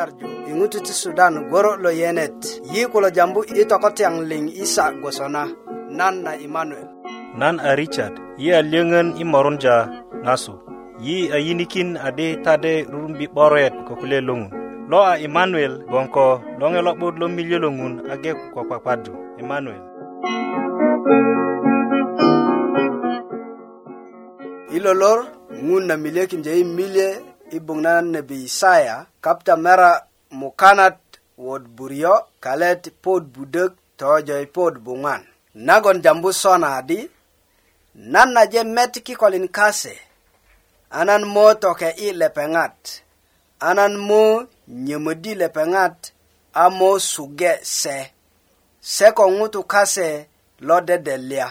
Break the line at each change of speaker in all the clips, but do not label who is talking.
nyarju iŋutu ti sudan goro lo yenet yi kulo jambu i tokotyaŋ liŋ isa gwosona nan na imanuel
nan a richard yi a lyöŋön i morunja ŋasu yi a yinikin adi tade rurumbi 'boret ko kule loŋun lo a imanuel gboŋ ko loŋe lo'but lo miliö lo ŋun age ko kpakpadu imanuel
i lolor ŋun na miliökindye i milie ibuŋ na nebi isaya kapta mera mukanat wot buryo kalet pot budök tojoi pot buŋan nagon jambu sona di nan naje met kikolin kase anan mo toke i lepeŋat anan mo nyömödi lepeŋat a mo suge se se ko ŋutu kase lo dedelya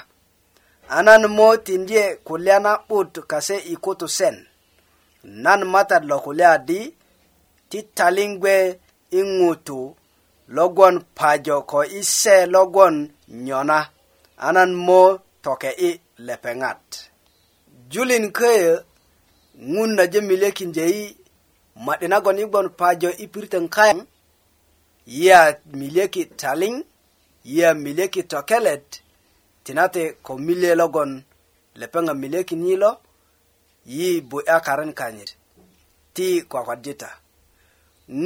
anan mo tindye kulya na'but kase i kutu sen nan matat lo kulya di ti talingwe i ŋutu logon pajo ko i se logon nyona anan mo toke i lepeŋat julin köyö ŋun na jemilyekinje i ma'di nagon i gbon pajo i pirtön kayaŋ yiya milyeki taliŋ yiya milyeki tokelet tinate ko milye logon lepeŋa milyekin yi lo yi ya karan kanyit ti kwakwadita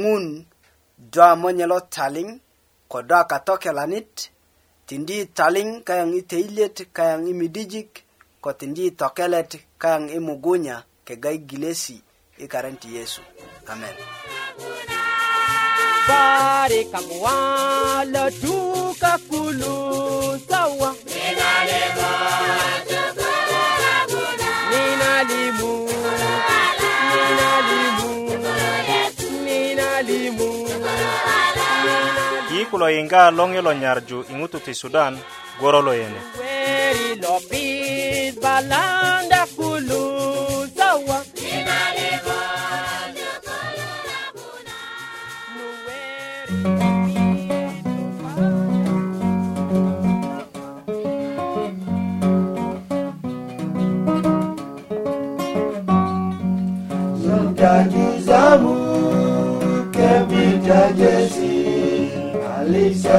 ŋun do a lo taliŋ ko do a katokelanit tindi taliŋ kayaŋ i teilet kayaŋ i midijik ko tindi tokelet kayaŋ i mugunya kega i gilesi i ti yesu amen
Bari kamwa la tuka kulu sawa
kulo yinga long yelo nyarju ingutu ti sudan goro lo yene
thank you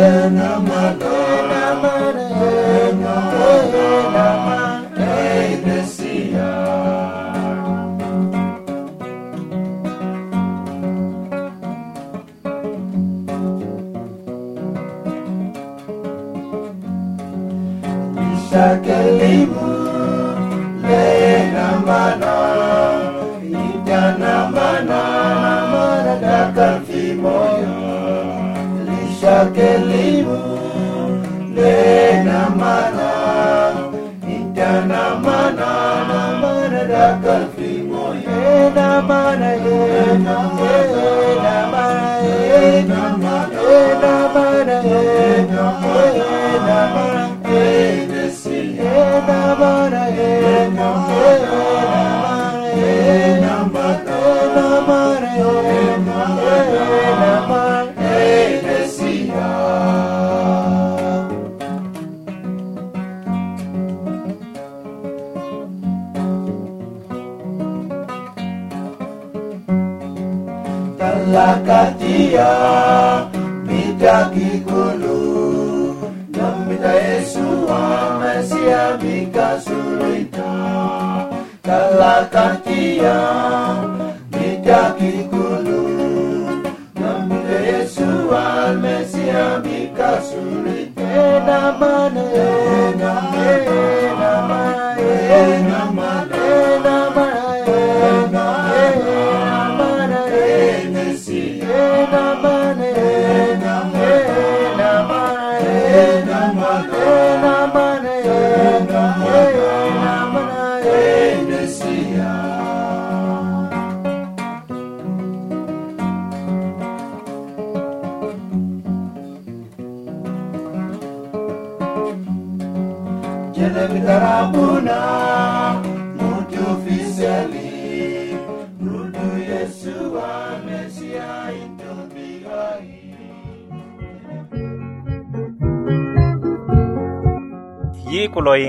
I. Baba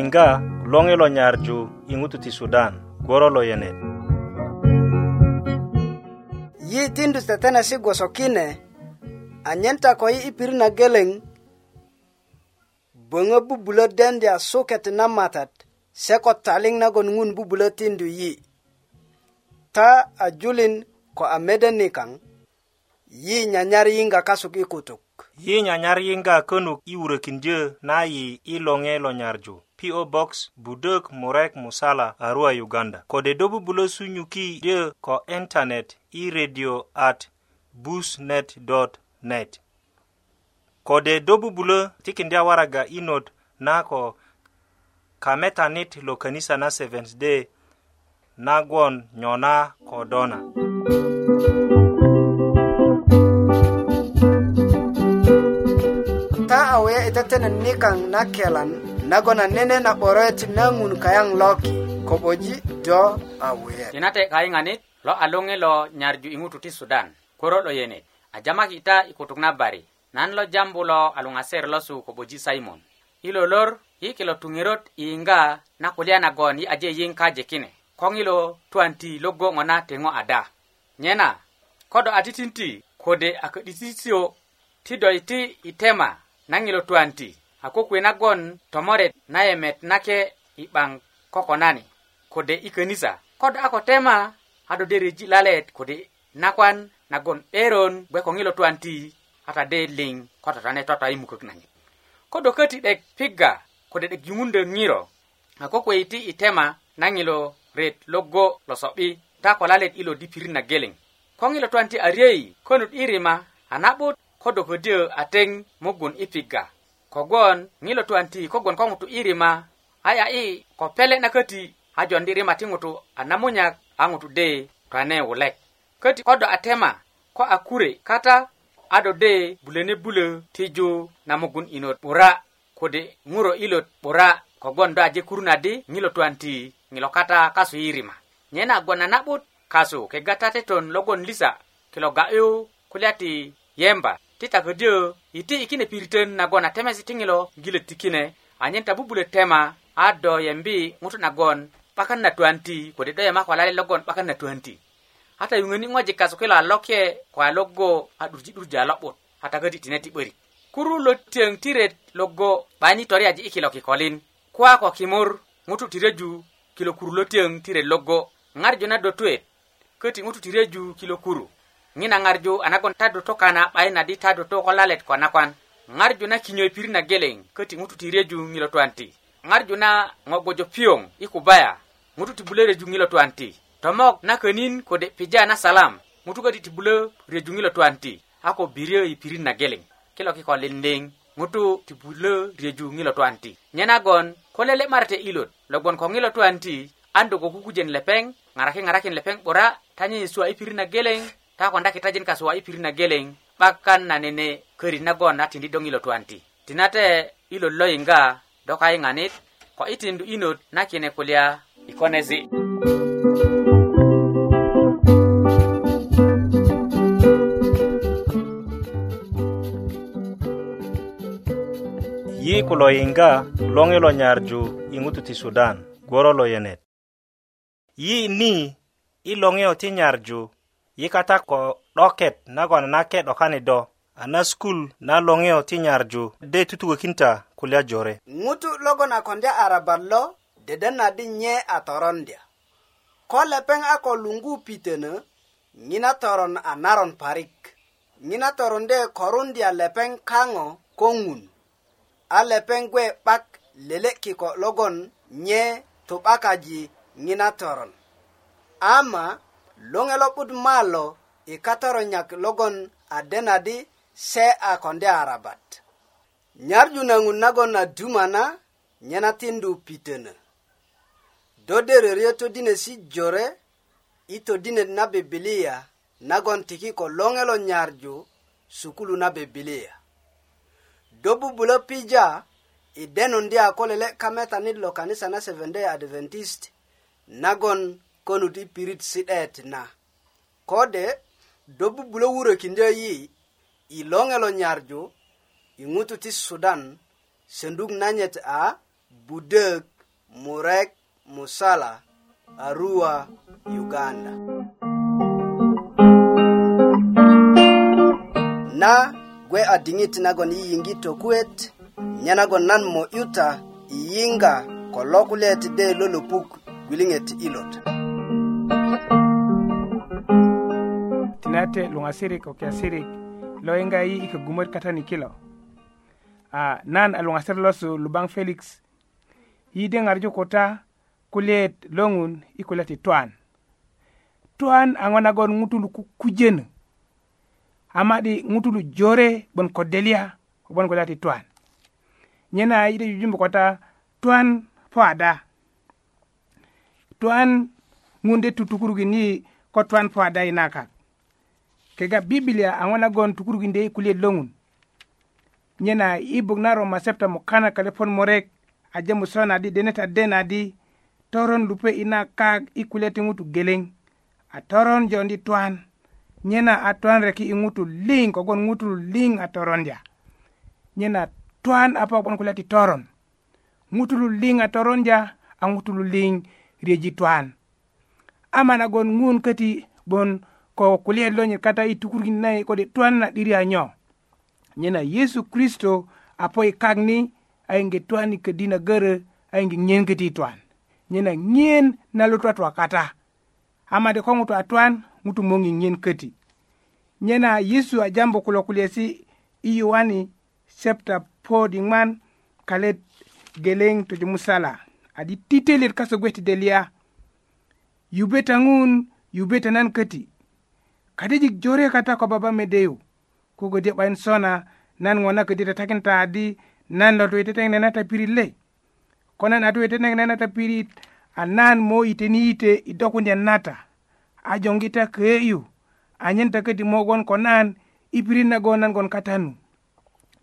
Yinga longelo nyarju ingutu ti Sudan goro lo yene.
Yi tindu tetene si goso kine anyenta ko yi ipiru na geleng bunga bubula dendia soket na matat seko taling na gon ngun bubula tindu yi. Ta ajulin ko amede nikang yi nyanyar yinga kasuk ikutuk.
Yi nyanyar yinga kenuk iurekin je na yi ilonge lo nyarju. PO Box Budok Murek Musala Arua Uganda kode dobu bulo sunyuki de ko internet i radio at busnet.net kode dobu bulo tikindi awaraga inod na ko kametanit lo kanisa na Seventh Day nagwon nyona kodona
ta awe itatenan nikan na kelan nagon anene na 'boroyet na ŋun kayaŋ loki koboji do a wuyet
tinate kayiŋanit lo a luŋi lo nyarju i ŋutu ti sudan koro lo yene a jamaki ita i kutuk na bari nan lo jambu lo a luŋaser losu koboji simon i lolor i kilo tuŋerot i yiŋga na kulya nagon i aje yiŋ kaje kine koŋ i lo twan ti logo ŋo na teŋo ada nyena kodo a titinti kode a ko'disisio ti do iti i tema na ŋilo twan ti a ko kwe nagon tomoret na emet nake i 'baŋ koko nani kode i könisa kod a ko tema a do de reji lalet kode nakwan nagon 'beron gbe ko ŋilo tuwan ti a ta de liŋ ko totone toto i mukök nanyit ko do köti 'dek piga kode 'dek yuŋundö ŋiro a ko kwe iti i tema na ŋilo ret logo lo so'bi ta ko lalet ilo di pirit na geleŋ ko ŋilo tuwan ti a riyei könut i rima a na'but ko do ködyö a teŋ mugun i piga kogwon ŋilo tu an ti kogwon ko ŋutu i rima aya i ko pele na köti a jondi rima ti ŋutu a namunyak a ŋutu de tane wulek köti ko do a tema ko a kure kata a do de bulöne bulö tiju na mugun inot 'bura kode ŋuro ilot 'bura kogwon do aje kuruna di ŋilo tu an ti ŋilo kata kasu i rima nye na gwon a na'but kasu kega tateton logon lisa kilo ga'yu kulya ti yemba ti taködyö iti ikine piritön nagon a temesi tiŋilo gilet ti kine anyen ta bubulö tema a do yembi ŋutu nagon 'bakan na twanti kode do yema ko lalet logon 'bakan na twanti ata yuŋöni ŋojik kasu kilo a lokye ko a logo a 'durji 'durji a lo'but a tagöti tine ti 'börik kuru lo tiyöŋ ti ret logo 'bani toriyaji i kilo kikolin kuwa ko kimur ŋutu ti reju kilo kuru lo tiyöŋ ti ret logo ŋarju na do tuet köti ŋutu ti reju kilo kuru ŋina ŋarju a nagon ta do tokana 'bayin adi ta do to ko lalet ko nakwan ŋarju na kinyoi pirit na geleŋ köti ŋutu ti reju ŋilo tuwan ti ŋarju na ŋo gbojo piyoŋ i kubaya ŋutu ti bulö reju ŋilo tuwan ti tomok na könin kode pija na salam ŋutu köti ti bulö reju ŋilo tuwan ti a ko biryö i pirit na geleŋ kilo kiko linliŋ ŋutu ti bulö reju ŋilo tuwan ti nye nagon ko lele marate ilot logon ko ŋilo tuwan ti an do go kukujen lepeŋ ŋaraki ŋarakin lepeŋ 'bura ta nye yesu a i pirit na geleŋ ta ko nda kitajin kaswa ipir na geleng bakkan na nene kari na go na tindi dongilo tuanti. Tinate ilo loinga doka inganit kwa itindu inut na kine kulia ikonezi.
yi ku lo yiŋga loŋi lo nyarju i ŋutu ti sudan gworo lo yenet
yi ni i loŋiyo ti nyarju yikata ko 'doket nagon na ke 'dokani do a na skul na loŋeyo ti nyarju de tutukökinta kulya jore ŋutu logon a kondya arabat lo deden na di nye a torondya ko lepeŋ a ko luŋgu pitönö ŋina toron a naron parik ŋina torondye korundya lepeŋ kaŋo ko ŋun a lepeŋ gwe 'bak lele kiko logon nye tu'bakaji ŋina toron ama loŋe lo'but maalo i katoronyak logon adenadi se a konde arabat nyarju na ŋun nagon a dumana nyena tindu pitönö do dereryo todinesi jore i todinet na bibilia nagon tiki ko loŋe lo nyarju sukulu na bibilia do bubulö pija i denundi a ko lele kametanit lo kanisa na seventh day adventist nagon konu ti pirit si'det na kode do bubulö wurökindyö yi i loŋe lo nyarju i ŋutu ti sudan senduk nanyet a budök murek musala arua uganda na gwe a diŋit nagon yiyiŋgi tokuet nye nagon nan mo'yuta i yiŋga ko lo kulyet de lo lopuk gwiliŋet ilot
nate luŋ asirik ko kiasirik lo yiŋga yi i kögumöt kata ni kilo a nan a luŋasir losu lubaŋ felix yi de ŋarju kuta kulyet lo ŋun i kulya ti twan twan a ŋo nagon ŋutulu kukujönö ama'di ŋutulu jore gbon ko delia kogbon kulya ti twan nyena i de jujumbu kata twan po ada twan ŋun de tutukurugin yi ko twan po ada i na kak kega bibilia a wanagon tukurukinde i kulyet loŋun nyena i bok na roma septa mukana kalepon murek aje musona di denet aden adi toron lupe ina kak i kulya ti ŋutu geleŋ a toron jondi twan nyena a twan reki i ŋutu liŋ kogon ŋutu liŋ a toronja nyena twan a pogon kulya ti toron ŋutu liŋ a toronja a ŋutu liŋ riyeji twan ama nagon ŋun köti bon ko lo lonyit kata i tukurkin nai kode tuan na 'diri nyo nyena yesu kristo apo i kak ni ayiŋgi 'twan i ködi na a ayiŋgi ŋien köti i 'twan nyena ŋien na lo lutwatwa kata amade ko ngutu a 'twan ŋutu moŋi ŋien köti nyena yesu a ajambu kulo kulyesi i yohani septa po di ŋman kalet geleŋ tojo musala adi titelet kaso gwe ti delya yubeta ŋun yubeta nan köti kadijik jore kata ko baba medeyu kogodi ɓayin sona nan ŋo na kodi tatakinta adi nan lo towete teŋ nena tapirit le ko nan a towete teŋ nena tapirit a nan mo iteni yite i dokundyan nata a joŋgita köyeyu anyen ta kodi mogon ko nan i pirit nago nangon katanu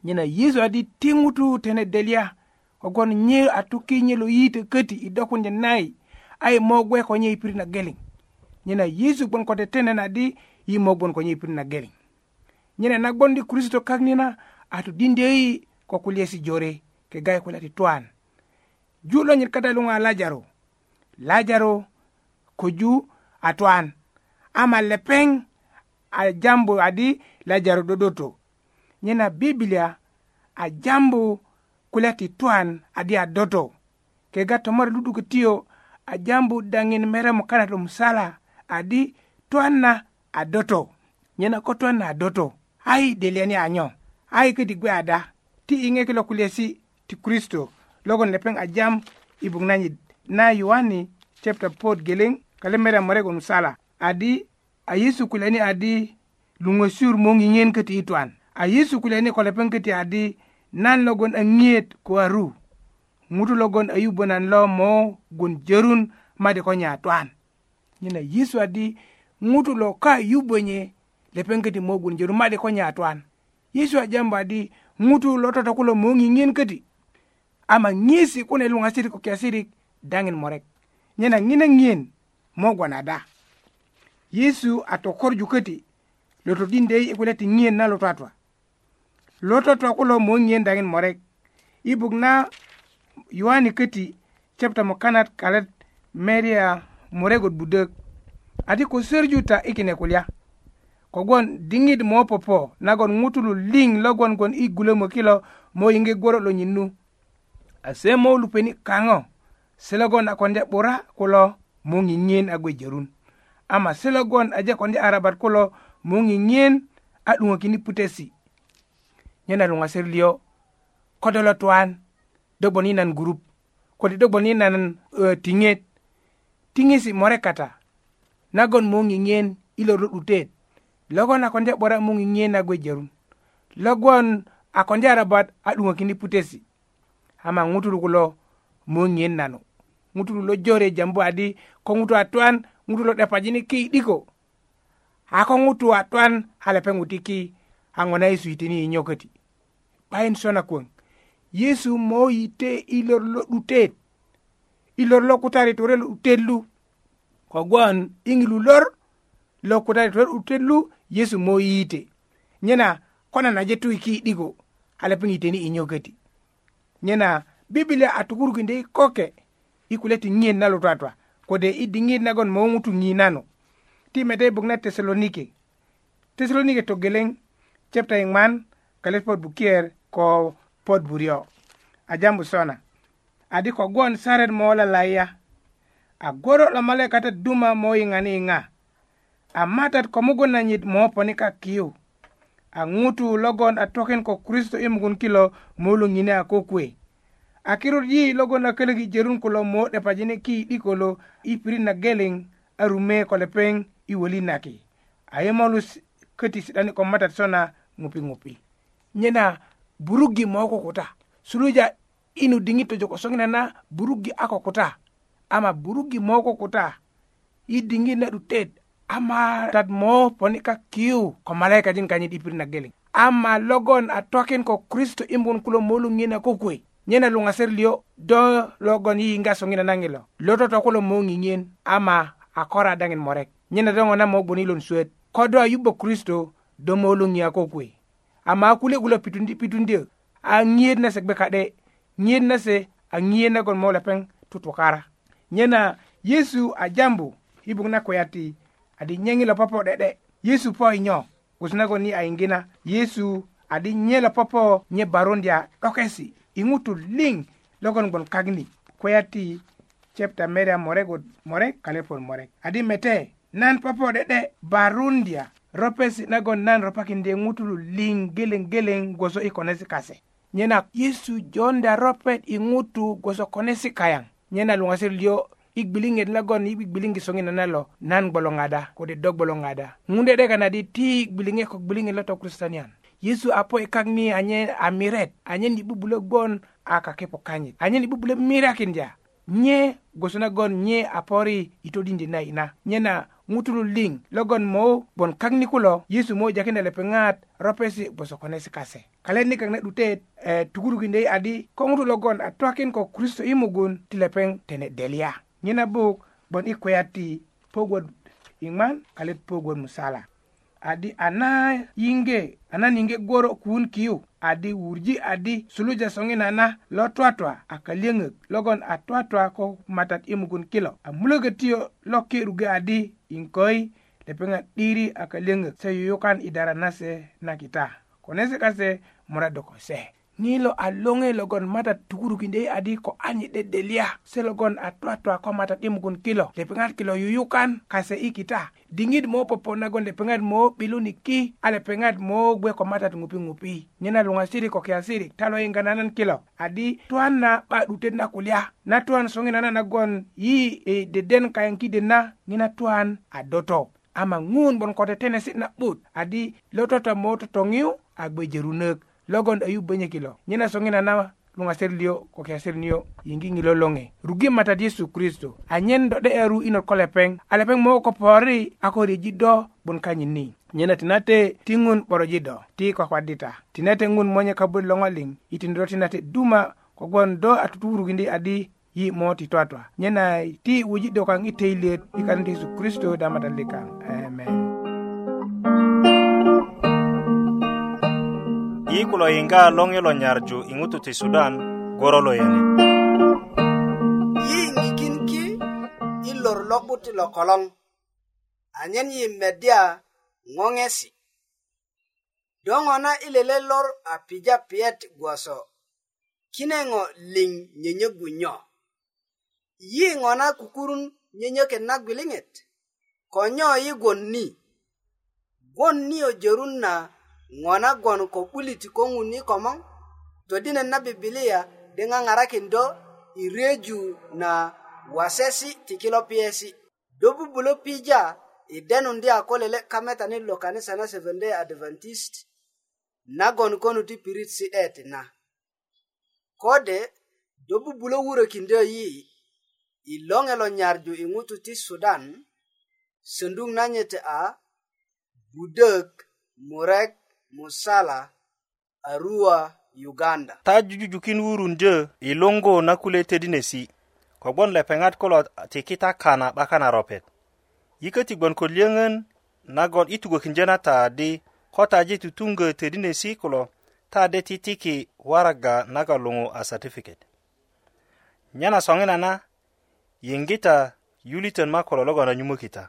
nyena yesu adi ti ŋutu tene delya kogon nye a tuki nye lo yite köti i dokundyan nayi ai mo gwe ko nye i pirit na geleŋ nyena yesu gboŋ ko teten nena adi yimo gbon ko nyi pirit na geleŋ nyene nagbon di kristo kak nina a tudindeyi ko kulyesi jore kegay kulya ti twan ju lo kata luŋa lajaro lajaro koju a twan ama lepeŋ a jambu adi lajaro dodoto nyena bibilia a jambu kulya ti twan adi a doto kega tomore ludukitiyo a jambu daŋin meremu kana tu musala adi twan na adoto nyena ko twan na adoto ai deliani anyo ai kidi gwe ada ti inge kilo kulesi ti kristo logon lepeng ajam ibung nanyi na yohani chapter pod geleng kalemere mare gon sala adi a yesu kuleni adi lungosur mong ingen kiti itwan a yesu kuleni ko lepeng kiti adi nan logon angiet ko aru ŋutu logon ayubu nan lo mo gun jerun made ko nya twan nyina yesu adi ŋutu lo kaa yubbö nye lepeŋ köti mogun jeru ma'di ko nyatwan yesu a jamba di ŋutu lo toto kulo moŋiŋin köti ama ŋiyesi kune luŋasirik ko kiyasirik daŋin morek nyena ŋinaŋiyen mogon ada yesu a tokorju köti lo todindey i kule ti ŋiyen na lutwatwa lo toto kulo moŋiyen daŋin morek i buk na yohani köti chapta mokanat kalet meria muregot budök adi ko sörju ta ikine kulya kogwon diŋit mopopo nagon ŋutulu liŋ logwon gwon i gulömö kilo mo yiŋgi gworo lo nyinnu ase mo lupeni kaŋo se logon a konde 'bura kulo muŋiŋiyen a gwe jorun ama se logon aje konde arabat kulo muŋiŋiyen a 'duŋökini putesi nyena luŋaser liyo kodolo twan dobon i nan gurup kode dobon i nan uh, eh, tiŋet tiŋesi morekata nagon muŋiŋen i lo ro'dutet logon a konde 'bura muŋiŋen na gwe jerun logon a konde arabat a 'duŋökindi putesi ama ŋutulu kulo muŋiŋen nanu ŋutulu lo jore jambu adi ko ŋutu a twan ŋutu lo 'depajini kiidiko a ko ŋutu a twan a lepeŋ ŋutiki a ŋo na yesu yitini yinyököti 'bayin sona kuwöŋ yesu moyite i lor lo 'dutet i lor lo kutari ture lo 'dutet lu kogwon iŋilu lor lokutati tor 'dutet lu yesu mo yiite nyena kona naje tu i ki'diko a lepeŋ yi teni i nyogeti nyena bibilia a tukurukindö i koke i kule ti ŋiyet na lutwatwa kode i diŋit nagon mo ŋutu ŋinanu ti mede i buk na tesalonike tesalonike togeleŋ chapta iŋman kalet pot bukier ko pot buryo ajambu sona adi kogwon saret mo lalaiya a goro lo male kata duma mo yiŋa ni yiŋa a matat ko mugun na nyit mo poni kakiyu a ŋutu logon a tokin ko kristo i mugun kilo mo luŋine a kokwe a kirut yi logon a kölöki jerun kulo mo 'depajini ki 'dikolo i pirit na geleŋ a rume ko lepeŋ i wölin naki ayemolus köti si'dani ko matat sona ŋupi ŋupi nyena burugi mo kukuta suluja inu diŋit tojo ko soŋinana burugi a kukuta ama burugi moko kuta i diŋi na 'dutet ama tat mo poni kakiyu ko malaikajin kanyit i pirit na geleŋ ama logon a twakin ko kristo imbun kulo molugina kukuwe nyena luŋaser liyo do logon yiyinga soŋina naŋi lo lo toto kulo moŋiŋen ama akora daŋin morek nyena doŋo na mo gboni lon suwet ko do ayubo kristo do molugia kukuwe ama akule kulo pitundi pitundyö a ŋiyet na se gbe ka'de ŋiyet na se a ŋiyet nagon mo lepeŋ tutukara nyena yesu a jambu i buk na kulya ti adi nyeŋi lo popo de'de yesu po i nyo gusunagon ni a yingina yesu adi nye lo popo nye barondya 'dokesi i ŋutul liŋ logon gboŋ kagni kulya ti chepta meria moregut morek kalepon morek adi mete nan popo de'de barundya ropesi nagon nan ropakindye ŋutulu liŋ geleŋ geleŋ gwoso i konesi kase nyena yesu jonda ropet i ŋutu gwoso konesi kayaŋ nyena luŋasir lio i gbiliŋet nagon i gbigbiliŋgi soŋina na lo nan gbolo ŋada kode do gbolo ŋada ŋun de'deka na di ti gbiliŋe ko gbiliŋet lo tokristanian yesu a po i kak ni anye a miret anyen i bubulö gbon a kakipu kanyit anyen i bubulö mirakindya nye gwoso nagon nye a pori i todindi na ina nyena ŋutulu liŋ logon mo bon kak ni kulo yesu mo jakine lepeŋat ropesi gboso konesi kase kalet nikaŋ na 'dutet e, tukurukindei adi ko ŋutu logon a twakin ko kristo i mugun ti lepeŋ tene delia nyina buk bon i kwea ti pogwot iŋman kalet pogwot musala adi a na yiŋge a na niŋge goro kuun kiyu adi wurji adi suluja soŋina na lo twatwa a kaliyöŋök logon a twatwa ko matat i mugun kilo a mulöga tiyo lo ki ruge adi inkoi lepeŋat 'diri a kaliŋök se yuyukan i dara na se na kita k o n e se kase muradu ko se nilo lo a loŋe logon mata tukurukindö adi ko anyi de se logon a twatwa ko mata 'dimugun kilo lepeŋat kilo yuyukan kase i kita diŋit mo popo nagon lepeŋat mo 'biluni ki a lepeŋat mo gbe ko matat ŋupi ŋupi nyena luŋasirik ko kiyasirik ta lo yiŋga kilo adi twan na 'ba 'dutet na kulya na twan soŋinana nagon yi e, deden kayaŋ kiden na nyena twan a doto ama ŋun bon ko tetenesi na'but adi lo toto mo totoŋiyu a gbe jörunök logon ayu bönye kilo nyena soŋina na luŋaser lio ko kiyaser nio yiŋgiŋi lo loŋe rugi matat yesu kristo anyen do 'de'yaru inot ko lepeŋ a lepeŋ mogo ko pori a ko riji do 'bun kanyini nyena tinate ti ŋun 'boroji do ti kwakwadita tinate ŋun monye kabut lo ŋoliŋ itindo do tinate duma kogwon do a tutukurukindi adi yi mo ti twatwa nyena ti wuji do kaŋ i teyilyet i kanit yesu kristo damadalikaŋ e yikulo yinga long yelo nyarju ingutu ti sudan gorolo yani
yingikin ki ilor lokbuti lo kolong anyen yi media ngongesi dongo na ilele lor apija piet gwaso kinengo ling nyenye gunyo yi ngona kukurun nyenye ken na gwilinget konyo yi gwon ni gwon ni ojerun na ŋo nagon ko 'buliti ko ŋuni komoŋ todinan na bibilia di ŋaŋarakindo i reju na wasesi ti kilo piyesi do bubulo pija i denundi a ko lele kametani lo kanisa na seventday adventist nagon konu ti pirit si'det na kode do bubulo wurokindo yi i loŋe lo nyarju i ŋutu ti sudan söndu na nyete a budök murek musala arua uganda
ta jujujukin wurundyö i luŋgu na kule tedinesi kogbon lepeŋat kulo tikita kana 'bakan na ropet yiköti gbon ko liyöŋön nagon i tugökindyö na ta di ko taji tutuŋgö tedinesi kulo ta de titiki waraga naga luŋu a satifiket nyena soŋinana yiŋgita yulitön ma kulo logon anyumökita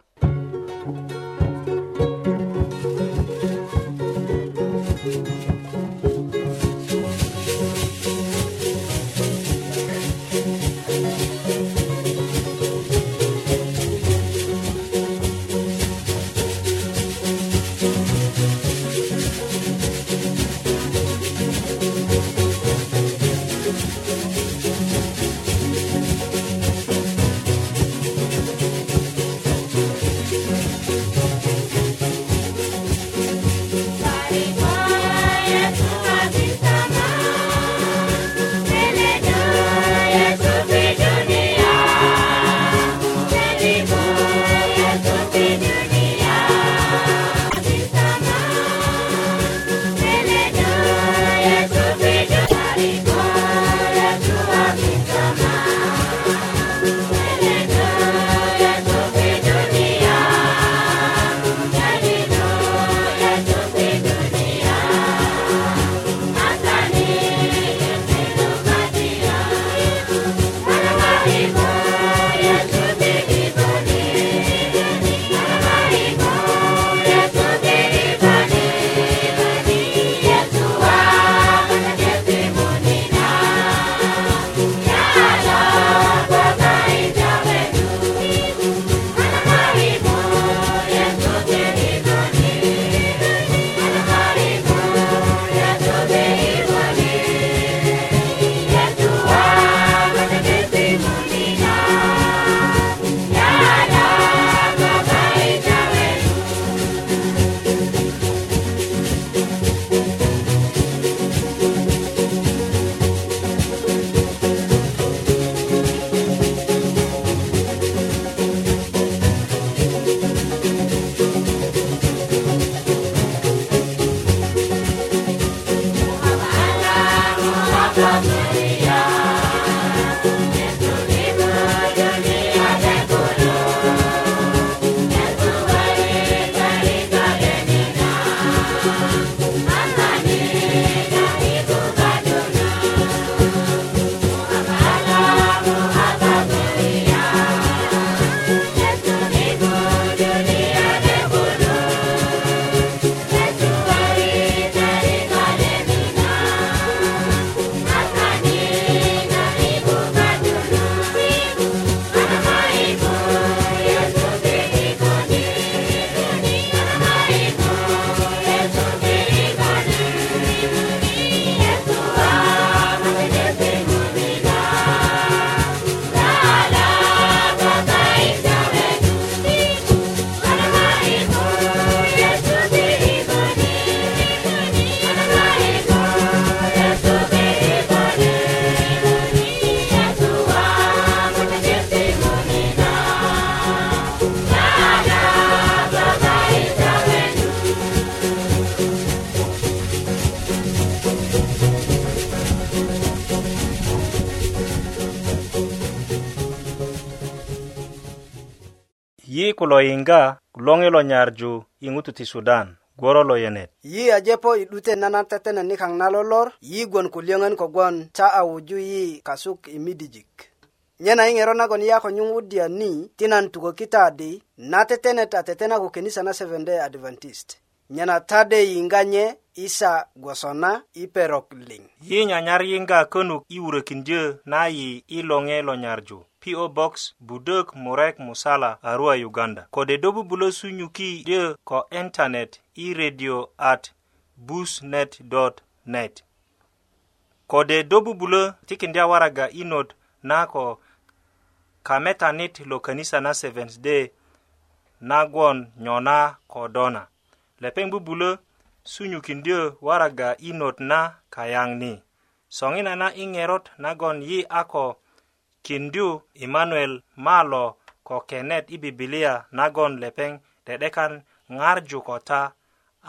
lo yiŋga loŋi lo nyarju i ŋutu ti sudan gworo lo yenet
yi ajepo i 'dute nana tetene nikaŋ na lolor yi gwon ku liyöŋön kogwon ta a wuju yi kasuk i midijik nyena i ŋero nagon yi a ko nyuŋwudya ni ti nan tukökita di na tetenet a tetena ku kenisa na seventh day adventist nyena tade yiŋganye isa gwoso na i perok liŋ
yi nyanyar yiŋga könuk i wurökindyö na yi i loŋe lo nyarju PO Box Budök Murek Musala Arua Uganda kode do bubulö sunyuki dyö ko internet i radio at busnet.net kode do bubulö tikindya waraga inot na ko kametanit lo kanisa na Seventh Day nagwon nyona ko dona lepeŋ bubulö sunyukindyö waraga i not na kayaŋ ni soŋina na i ŋerot nagon yi a ko kindyu emanuel malo ko kenet i bibilia nagon lepeŋ dedekan ŋarju ko ta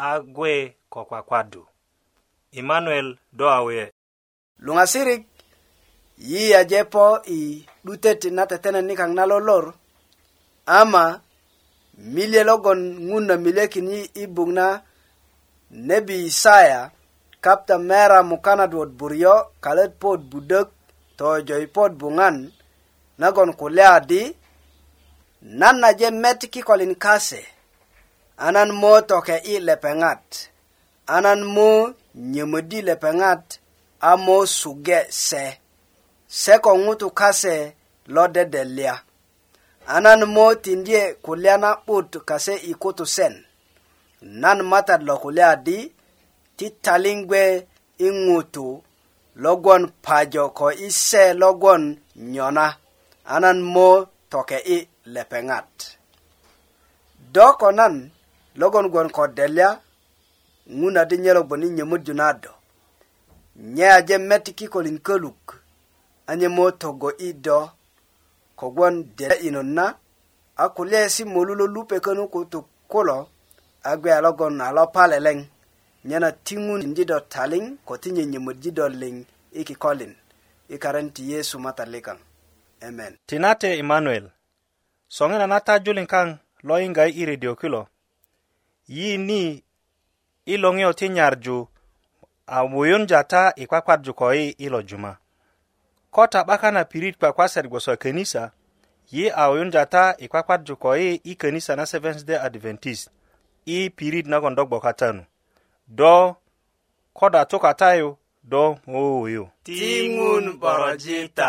a gwe ko kwakwadu emanuel do awe
luŋasirik yi yajepo i 'dutet na tetenet nikaŋ na lolor ama milye logon ŋun na milyekin yi i buk na nebi isaya kapta mera mukanat wot buryo kalet pot budök tojoi pot buŋan nagon kulya di nan na je met kikolin kase anan mo toke i lepeŋat anan mo nyömödi lepeŋat a mo suge se se ko ŋutu kase lo dedelya anan mo tindye kulya na but kase ikutu sen nan matat lo kulya di ti talingwe ingutu logon pajo ko ise logon nyona anan mo toke i lepengat doko nan logon gon ko delya nguna di nyelo boni nyemudju nado nyaje metiki kolin koluk anye mo togo i do kogwon dere inonna a kulye si molu lo lupe könu kutu kulo a gbe a logon a lo paleleŋ nyena tiŋun inji do taliŋ ko ti nyenyemöji do liŋ i kikolin i karen ti yesu matalikaŋ emen
tinate emanuel soŋina na ta juliŋ kaŋ lo yiŋga i redio kilo yi ni i loŋiyo ti nyarju a wuyunja ta i kwakwadju ko yi i lo juma kotaɓaka na pirit kpakpasɛt gwoso kenisa yi a yunja ta i kpakpat juko yi i kenisa na seventh day adventist i pirit nagon do gbokatanu do koda tukatayu do mowowoyo
ti ŋun borojita